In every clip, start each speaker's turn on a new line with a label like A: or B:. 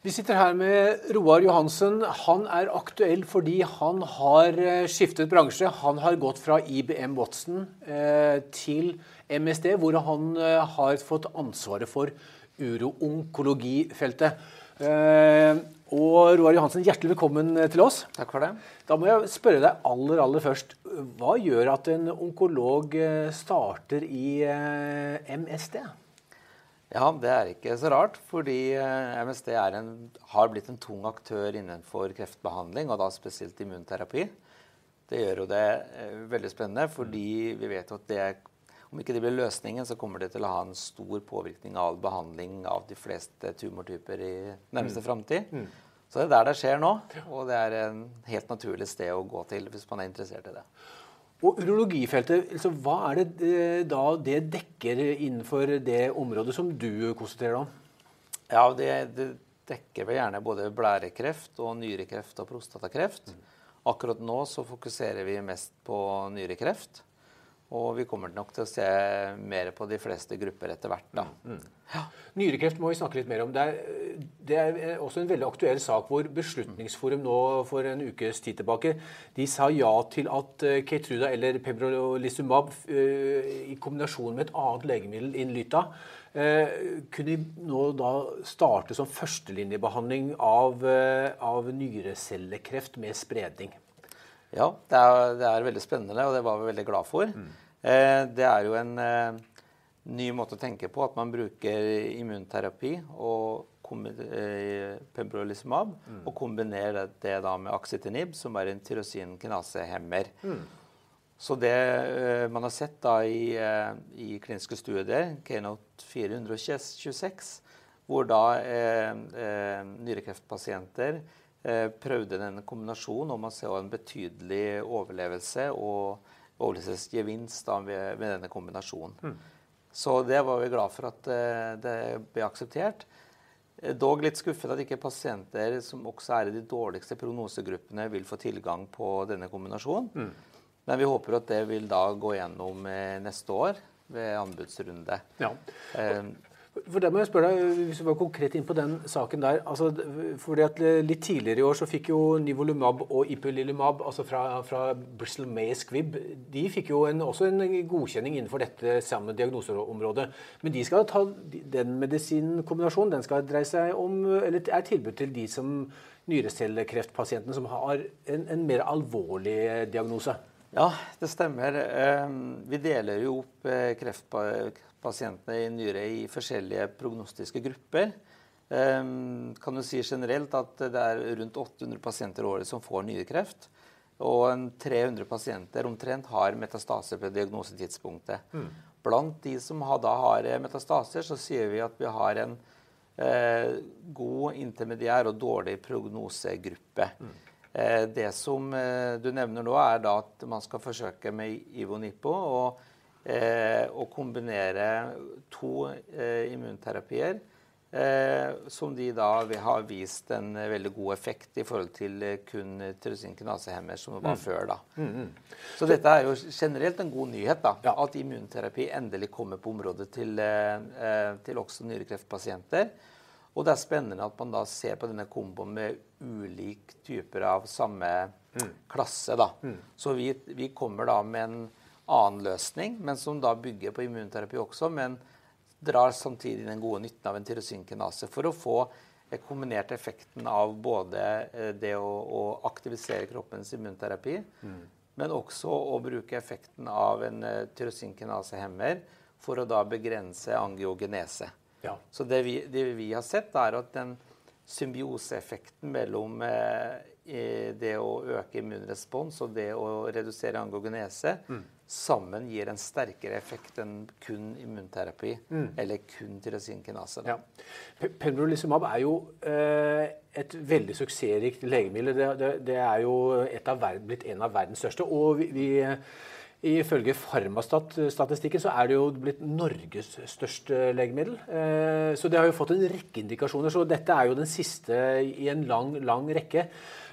A: Vi sitter her med Roar Johansen. Han er aktuell fordi han har eh, skiftet bransje. Han har gått fra IBM Watson eh, til MSD, hvor han eh, har fått ansvaret for uro-onkologifeltet. Og Roar Johansen, hjertelig velkommen til oss.
B: Takk for det.
A: Da må jeg spørre deg aller, aller først. Hva gjør at en onkolog starter i MSD?
B: Ja, det er ikke så rart, fordi eh, MSD en, har blitt en tung aktør innenfor kreftbehandling, og da spesielt immunterapi. Det gjør jo det eh, veldig spennende, fordi vi vet at det, om ikke det blir løsningen, så kommer det til å ha en stor påvirkning av behandling av de fleste tumortyper i nærmeste mm. framtid. Mm. Så det er der det skjer nå, og det er en helt naturlig sted å gå til hvis man er interessert i det.
A: Og urologifeltet, altså, Hva er det eh, da det dekker innenfor det området som du konsentrerer deg om?
B: Ja, det, det, dekker vel gjerne både blærekreft og nyrekreft og prostatakreft. Mm. Akkurat nå så fokuserer vi mest på nyrekreft. Og vi kommer nok til å se mer på de fleste grupper etter hvert. da. Mm. mm.
A: Ja. Nyrekreft må vi snakke litt mer om. Det er, det er, også en veldig aktuell sak hvor Beslutningsforum nå for en ukes tid tilbake de sa ja til at Keitruda eller Pembrolizumab uh, i kombinasjon med et annet legemiddel, Inlyta, uh, kunne nå da starte som førstelinjebehandling av, av nyrecellekreft med spredning.
B: Ja, det er, det er, veldig spennende, og det var vi veldig glad for. Mm. Eh, det er jo en eh, ny måte å tenke på at man bruker immunterapi og eh, pembrolizumab mm. og kombinerer det da med axitinib, som er en tyrosinkinasehemmer. Mm. Så det uh, man har sett da i, uh, i kliniske studier, Keynote 426, hvor da uh, nyrekreftpasienter Eh, prøvde denne kombinasjonen, og man ser en betydelig overlevelse og overlevelsesgevinst ved, ved, denne kombinasjonen. Mm. Så det var vi glad for at uh, det ble akseptert. Eh, dog litt skuffet at ikke pasienter som også er i de dårligste prognosegruppene, vil få tilgang på denne kombinasjonen. Mm. Men vi håper at det vil da gå gjennom neste år ved anbudsrunde. Ja.
A: Uh, for det må jeg spørre deg, Hvis vi var konkret inn på den saken der. altså fordi at Litt tidligere i år så fikk jo Nivolumab og Ipilimumab altså fra, fra Bristol May Squibb de fikk jo en, også en godkjenning innenfor dette samme diagnoseområdet. Men de skal ta den medisinkombinasjonen den skal dreie seg om, eller er tilbud til de som nyrecellekreftpasientene som har en, en mer alvorlig diagnose.
B: Ja, det stemmer. Ehm, vi deler jo opp eh, kreftpasientene i nyre i forskjellige prognostiske grupper. Ehm, kan du si generelt at det er rundt 800 pasienter året som får nyrekreft. Og 300 pasienter omtrent har metastaser på diagnosetidspunktet. Mm. Blant de som da har metastaser, så sier vi at vi har en eh, god intermediær og dårlig prognosegruppe. Mm. Eh, det som eh, du nevner nå, er da at man skal forsøke med Ivo-Nippo. eh, å kombinere to immunterapier som de da har vist en veldig god effekt i forhold til kun tyrosinkinasehemmer, som det var mm. før. da. Mm, mm. Så dette er jo generelt en god nyhet, da, ja. at immunterapi endelig kommer på området til, til også nyrekreftpasienter. Og det er spennende at man da ser på denne komboen med ulike typer av samme mm. klasse. da. Mm. Så vi, vi, kommer da med en annen løsning, men som da bygger på immunterapi også, men drar samtidig den gode nytten av en tyrosinkinase for å få kombinert effekten av både eh, det å, å aktivisere kroppens immunterapi, mm. men også å bruke effekten av en uh, tyrosinkinasehemmer for å da begrense angiogenese. Ja. Så det vi, det vi, har sett, er at den symbioseeffekten mellom eh, det å øke immunrespons og det å redusere angogenese mm. sammen gir en sterkere effekt enn kun immunterapi mm. eller kun tyrosinkinase. Ja.
A: Pembrolizumab er jo eh, et veldig suksessrikt legemiddel. Det, det, det, er jo av verden, blitt en av verdens største. og vi, vi Ifølge Farmastat-statistikken så er det jo blitt Norges største legemiddel. Eh, så det har jo fått en rekke indikasjoner. Så dette er jo den siste i en lang, lang rekke.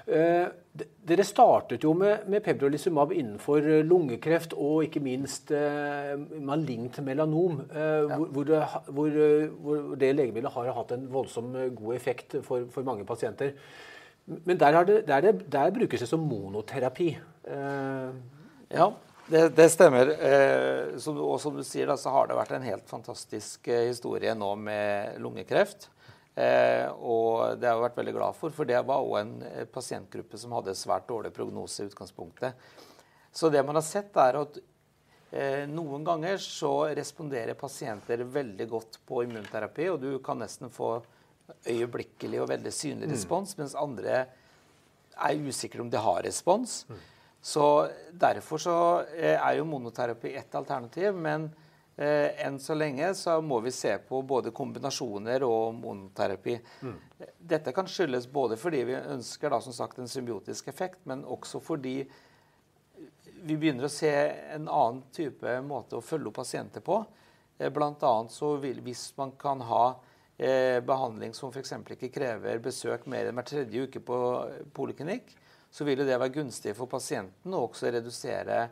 A: Eh, dere startet jo med, med pembrolizumab innenfor lungekreft og ikke minst eh, malignt melanom, hvor, det, hvor, hvor, det, legemiddelet har hatt en voldsom god effekt for, for mange pasienter. Men der, det, der, der, brukes det som monoterapi.
B: Ja, det, det stemmer. Eh, som, og som du sier, da, så har det vært en helt fantastisk eh, historie nå med lungekreft. Eh, og det har jeg vært veldig glad for, for det var òg en eh, pasientgruppe som hadde svært dårlig prognose i utgangspunktet. Så det man har sett, er at eh, noen ganger så responderer pasienter veldig godt på immunterapi, og du kan nesten få øyeblikkelig og veldig synlig mm. respons, mm. mens andre er usikre om de har respons. Mm. Så Derfor så eh, er jo monoterapi ett alternativ. Men eh, enn så lenge så må vi se på både kombinasjoner og monoterapi. Mm. Dette kan skyldes både fordi vi ønsker da, som sagt, en symbiotisk effekt, men også fordi vi begynner å se en annen type måte å følge opp pasienter på. Eh, blant annet så vil, hvis man kan ha eh, behandling som f.eks. ikke krever besøk mer enn hver tredje uke på poliklinikk, så vil det være gunstig for pasienten og også redusere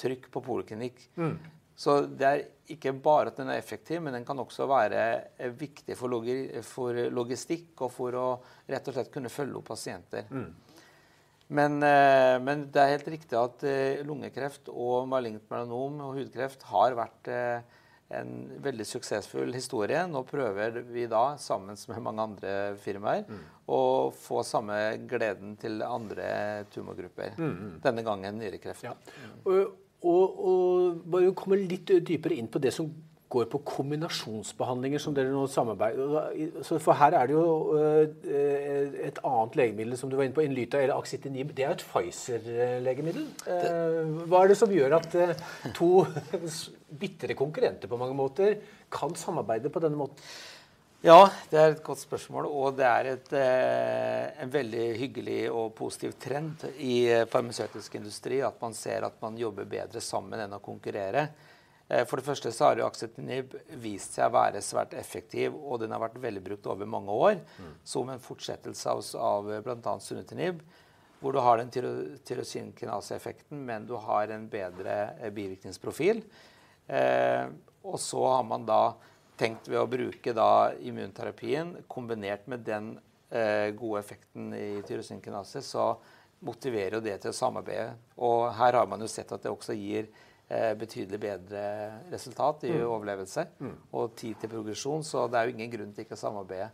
B: trykk på poliklinikk. Mm. Så det er ikke bare at den er effektiv, men den kan også være eh, viktig for, logi for logistikk og for å rett og slett kunne følge opp pasienter. Mm. Men, eh, men, det er helt riktig at eh, lungekreft og malignt melanom og hudkreft har vært en veldig suksessfull historie. Nå prøver vi da, sammen med mange andre firmaer, mm. å få samme gleden til andre tumorgrupper. Mm. mm. Denne gangen nyrekreft. Ja.
A: Og, og, og bare komme litt dypere inn på det som går på kombinasjonsbehandlinger som dere nå samarbeider For her er det jo eh, et annet legemiddel som du var inne på, Inlyta eller Axitinib. Det er et Pfizer-legemiddel. Eh, hva er det som gjør at eh, to bitre konkurrenter på mange måter kan samarbeide på denne måten?
B: Ja, det er et godt spørsmål. Og det er et, en veldig hyggelig og positiv trend i farmasøytisk industri at man ser at man jobber bedre sammen enn å konkurrere. Eh, for det første så har jo aksetinib vist seg å være svært effektiv, og den har vært veldig brukt over mange år mm. som en fortsettelse av, av bl.a. sunetinib, hvor du har den tyrosinkinase-effekten, men du har en bedre eh, bivirkningsprofil. Eh, og så har man da tenkt ved å bruke da immunterapien kombinert med den eh, gode effekten i tyrosinkinase, så motiverer jo det til å samarbeide. Og her har man jo sett at det også gir betydelig bedre resultat i mm. overlevelse mm. og tid til progresjon. Så det er jo ingen grunn til ikke å samarbeide.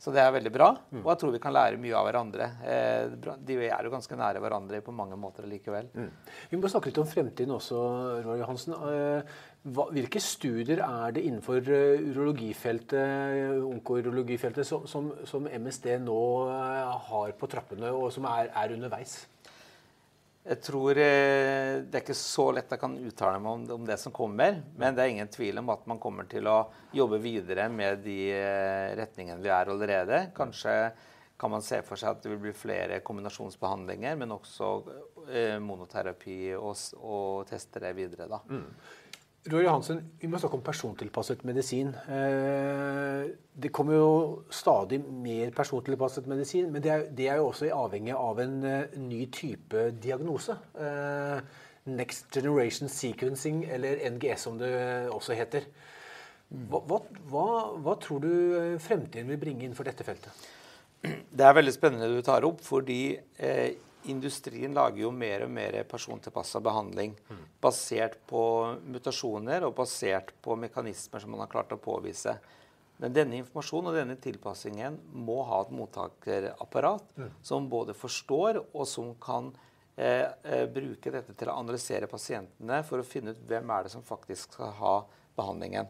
B: Så det er veldig bra, mm. og jeg tror vi kan lære mye av hverandre. Eh, de er jo ganske nære hverandre på mange måter likevel. Mm.
A: Vi må snakke litt om fremtiden også, Roar Johansen. Eh, hvilke studier er det innenfor urologifeltet, onkourologifeltet som, som, som, MSD nå har på trappene, og som er, er underveis?
B: Jeg tror eh, Det er ikke så lett jeg kan uttale meg om, om, det som kommer. Men det er ingen tvil om at man kommer til å jobbe videre med de eh, retningene vi er allerede. Kanskje kan man se for seg at det vil bli flere kombinasjonsbehandlinger, men også eh, monoterapi og, og teste det videre. da. Mm.
A: Roy Johansen, vi må snakke om persontilpasset medisin. Eh, det kommer jo stadig mer persontilpasset medisin, men det er, jo også avhengig av en eh, ny type diagnose. Eh, Next Generation Sequencing, eller NGS som det også heter. Hva, hva, hva tror du fremtiden vil bringe innenfor dette feltet?
B: Det er veldig spennende du tar opp, fordi industrien lager jo mer og mer persontilpassa behandling mm. basert på mutasjoner og basert på mekanismer som man har klart å påvise. Men denne informasjonen og denne tilpassingen må ha et mottakerapparat mm. som både forstår og som kan eh, eh, bruke dette til å analysere pasientene for å finne ut hvem er det som faktisk skal ha behandlingen.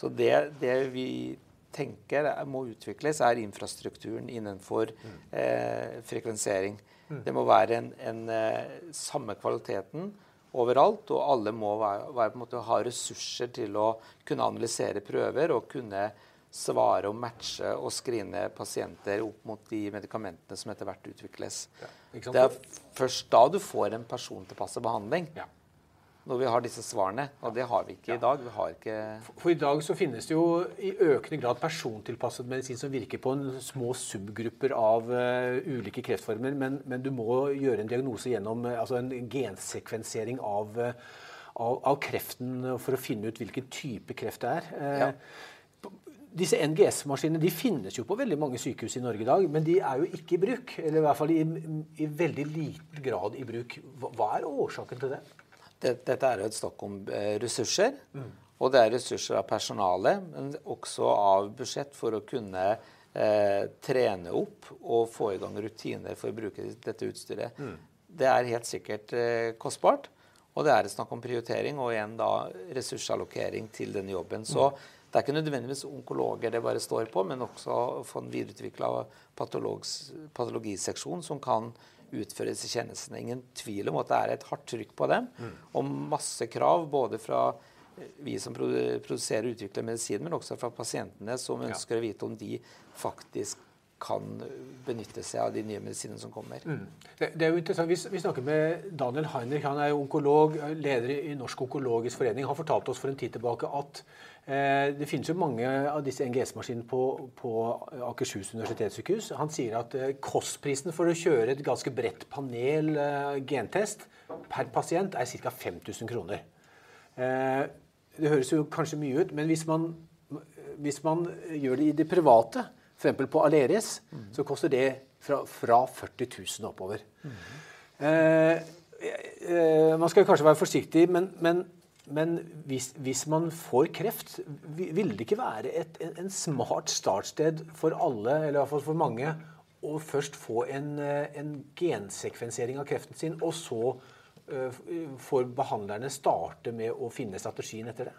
B: Så det, det vi tenker må utvikles, er infrastrukturen innenfor mm. eh, frekvensering. Mm. Det må være en, en, eh, samme kvaliteten overalt, og alle må være, være, ha ressurser til å kunne analysere prøver og kunne svare og matche og screene pasienter opp mot de medikamentene som etter hvert utvikles. Ja, det er først da du får en persontilpasset behandling. Ja. Når vi har disse svarene. Og det har vi ikke i dag. Vi har ikke
A: For i dag så finnes det jo i økende grad persontilpasset medisin som virker på en små subgrupper av uh, ulike kreftformer, men, men, du må gjøre en diagnose gjennom uh, altså en gensekvensering av, uh, av, av, kreften for å finne ut hvilken type kreft det er. Ja disse NGS-maskinene de finnes jo på veldig mange sykehus i Norge i dag, men de er jo ikke i bruk. Eller i hvert fall i, i veldig liten grad i bruk. Hva, hva er årsaken til det?
B: Det? Dette er jo et snakk om eh, ressurser. Mm. Og det er ressurser av personale, men også av budsjett for å kunne eh, trene opp og få i gang rutiner for å bruke dette utstyret. Mm. Det er helt sikkert eh, kostbart. Og det er et snakk om prioritering og igjen da ressursallokering til denne jobben. Så. Det er ikke nødvendigvis onkologer det bare står på, men også å få en videreutvikla patologiseksjon som kan utføre disse tjenestene. Ingen tvil om at det er et hardt trykk på dem, mm. og masse krav både fra vi som produserer og utvikler medisin, men også fra pasientene som ønsker ja. å vite om de faktisk kan benytte seg av de nye medisinene som kommer. Mm.
A: Det, det, er jo interessant. Vi, vi, snakker med Daniel Heinrich. Han er jo onkolog, leder i Norsk onkologisk forening. Han fortalte oss for en tid tilbake at eh, det finnes jo mange av disse NGS-maskinene på, på, Akershus universitetssykehus. Han sier at eh, kostprisen for å kjøre et ganske bredt panel eh, gentest per pasient er ca. 5000 kroner. Eh, det høres jo kanskje mye ut, men hvis man, hvis man gjør det i det private F.eks. på Aleris mm. så koster det fra, fra 40 000 oppover. Mm. Eh, eh, man skal kanskje være forsiktig, men, men, men hvis, hvis, man får kreft, ville det ikke være et, en, en, smart startsted for alle, eller i hvert fall for mange, å først få en, eh, en gensekvensering av kreften sin, og så uh, får behandlerne starte med å finne strategien etter det?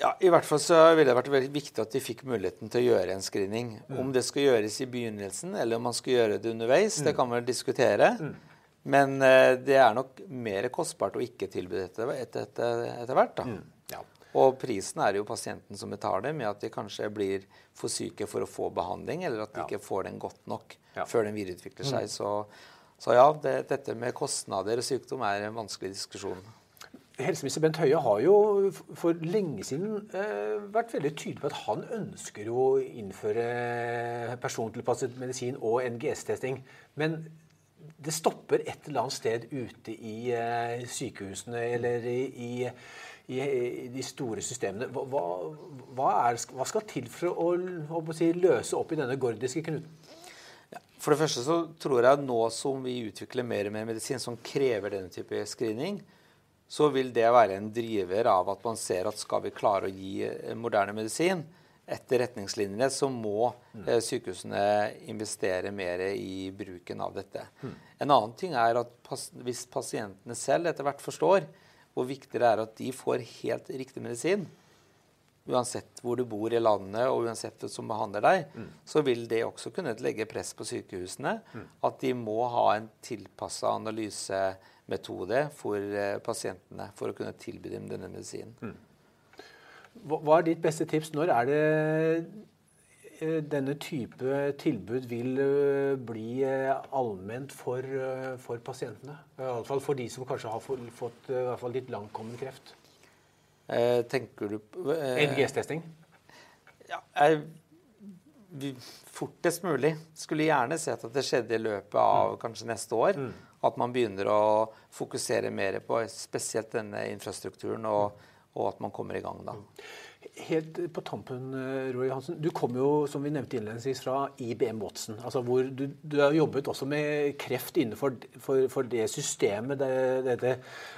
B: Ja, I hvert fall så ville det vært veldig viktig at de fikk muligheten til å gjøre en screening. Mm. Om det skal gjøres i begynnelsen, eller om man skal gjøre det underveis, mm. det kan man diskutere. Mm. Men uh, det er nok mer kostbart å ikke tilby dette etter, etter, etter hvert. da. Mm. Ja. Og prisen er jo pasienten som betaler, med at de kanskje blir for syke for å få behandling, eller at de ja. ikke får den godt nok ja. før den videreutvikler seg. Mm. Så, så ja, det, dette med kostnader og sykdom er en vanskelig diskusjon.
A: Helseminister Bent Høie har jo for lenge siden eh, vært veldig tydelig på at han ønsker å innføre persontilpasset medisin og NGS-testing. Men det stopper et eller annet sted ute i eh, sykehusene eller i, i, i, de store systemene. Hva, hva, er, hva, skal til for å, å si, løse opp i denne gordiske knuten?
B: For det første så tror jeg nå som vi utvikler mer og mer medisin som krever denne type screening, så vil det være en driver av at man ser at skal vi klare å gi eh, moderne medisin etter retningslinjene, så må mm. eh, sykehusene investere mer i bruken av dette. Mm. En annen ting er at pas hvis pasientene selv etter hvert forstår hvor viktig det er at de får helt riktig medisin, uansett hvor du bor i landet og uansett hvem som behandler deg, mm. så vil det også kunne legge press på sykehusene. Mm. At de må ha en tilpassa analysemetode for eh, pasientene for å kunne tilby dem denne medisinen. Mm.
A: Hva er ditt beste tips? Når er det eh, denne type tilbud vil eh, bli allment for, for pasientene? Iallfall for de som kanskje har fått litt langkommen kreft.
B: Eh, tenker du på
A: eh, NGS-testing?
B: Ja, jeg, fortest mulig. Skulle gjerne sett at det skjedde i løpet av mm. kanskje neste år. Mm. At man begynner å fokusere mer på spesielt denne infrastrukturen, og, og at man kommer i gang da.
A: Helt på tampen, eh, Roy Hansen. Du kom jo som vi nevnte innledningsvis, fra IBM Watson. Altså hvor du, du, har jobbet også med kreft innenfor for, for det systemet, det, dette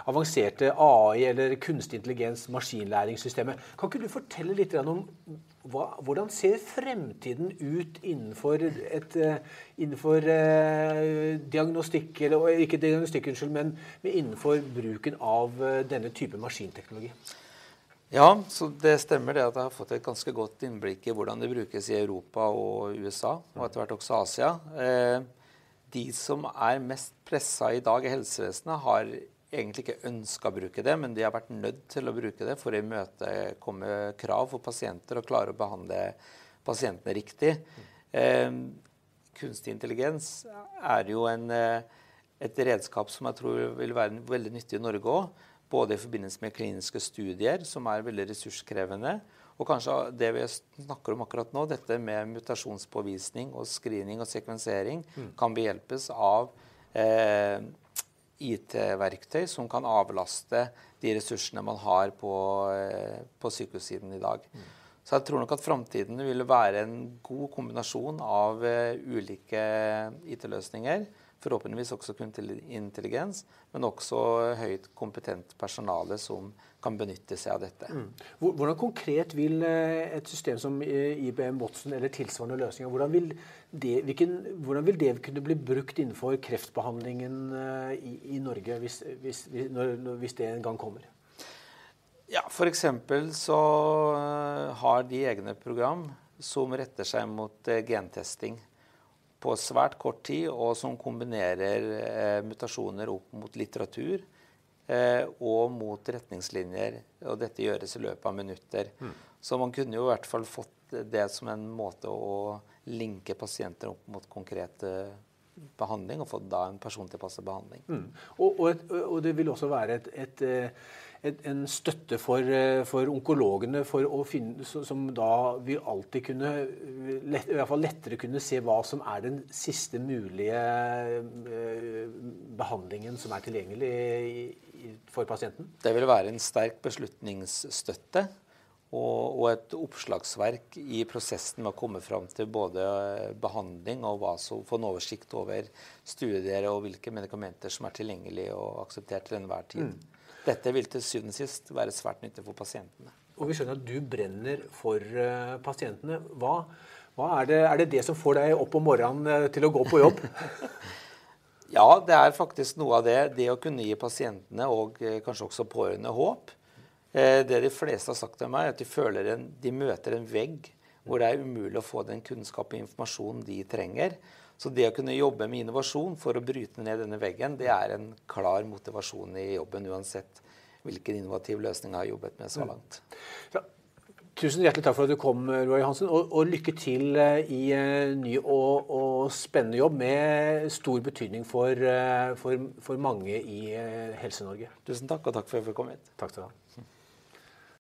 A: avanserte AI, eller kunstig intelligens, maskinlæringssystemet. Kan ikke du fortelle litt om hva, hvordan ser fremtiden ut innenfor, et, eh, innenfor eh, diagnostikk, eller ikke diagnostikk, unnskyld, men innenfor bruken av denne type maskinteknologi?
B: Ja, så det stemmer det at jeg har fått et ganske godt innblikk i hvordan det brukes i Europa og USA, og etter hvert også Asia. Eh, de som er mest pressa i dag i helsevesenet, har egentlig ikke ønska å bruke det, men de har vært nødt til å bruke det for å imøtekomme krav for pasienter og klare å behandle pasientene riktig. Eh, kunstig intelligens er jo en, eh, et redskap som jeg tror vil være veldig nyttig i Norge òg. Både i forbindelse med kliniske studier, som er veldig ressurskrevende, og kanskje det vi snakker om akkurat nå, dette med mutasjonspåvisning og screening og sekvensering, mm. kan behjelpes av eh, IT-verktøy som kan avlaste de ressursene man har på, eh, på sykehussiden i dag. Mm. Så jeg tror nok at framtiden vil være en god kombinasjon av eh, ulike IT-løsninger forhåpentligvis også intelligens, men også høyt kompetent personale som kan benytte seg av dette. Mm.
A: Hvordan konkret vil eh, et system som eh, IBM Watson eller tilsvarende løsninger, hvordan vil det, hvilken, hvordan vil det kunne bli brukt innenfor kreftbehandlingen eh, i, i Norge, hvis, hvis, når, hvis det en gang kommer?
B: Ja, F.eks. så har de egne program som retter seg mot gentesting på svært kort tid, og som kombinerer eh, mutasjoner opp mot litteratur eh, og mot retningslinjer. Og dette gjøres i løpet av minutter. Mm. Så man kunne jo i hvert fall fått det som en måte å linke pasienter opp mot konkrete behandling, og fått da en persontilpasset behandling. Mm.
A: Og, og, et, og, det vil også være et, et eh, en støtte for, eh, for onkologene for finne, som da vil alltid kunne lett, i hvert fall lettere kunne se hva som er den siste mulige eh, behandlingen som er tilgjengelig for pasienten?
B: Det vil være en sterk beslutningsstøtte og, et oppslagsverk i prosessen med å komme fram til både behandling og hva som, få en oversikt over studier og hvilke medikamenter som er tilgjengelige og akseptert til enhver tid. Mm. Dette vil til syvende og sist være svært nyttig for pasientene.
A: Og Vi skjønner at du brenner for uh, pasientene. Hva, hva er, det, er, det, det som får deg opp om morgenen uh, til å gå på jobb?
B: ja, det er faktisk noe av det. Det å kunne gi pasientene og uh, kanskje også pårørende håp. det de fleste har sagt til meg, er at de, føler en, de møter en vegg hvor det er umulig å få den kunnskap og informasjon de trenger. Så det å kunne jobbe med innovasjon for å bryte ned denne veggen, det er en klar motivasjon i jobben, uansett hvilken innovativ løsning jeg har jobbet med så mm. langt. Ja.
A: Tusen hjertelig takk for at du kom, Roy Hansen. Og, og lykke til eh, i uh, ny og, og, spennende jobb med stor betydning for, uh, for, for mange i Helse-Norge.
B: Tusen takk, og takk for at jeg fikk komme hit.
A: Takk skal du ha.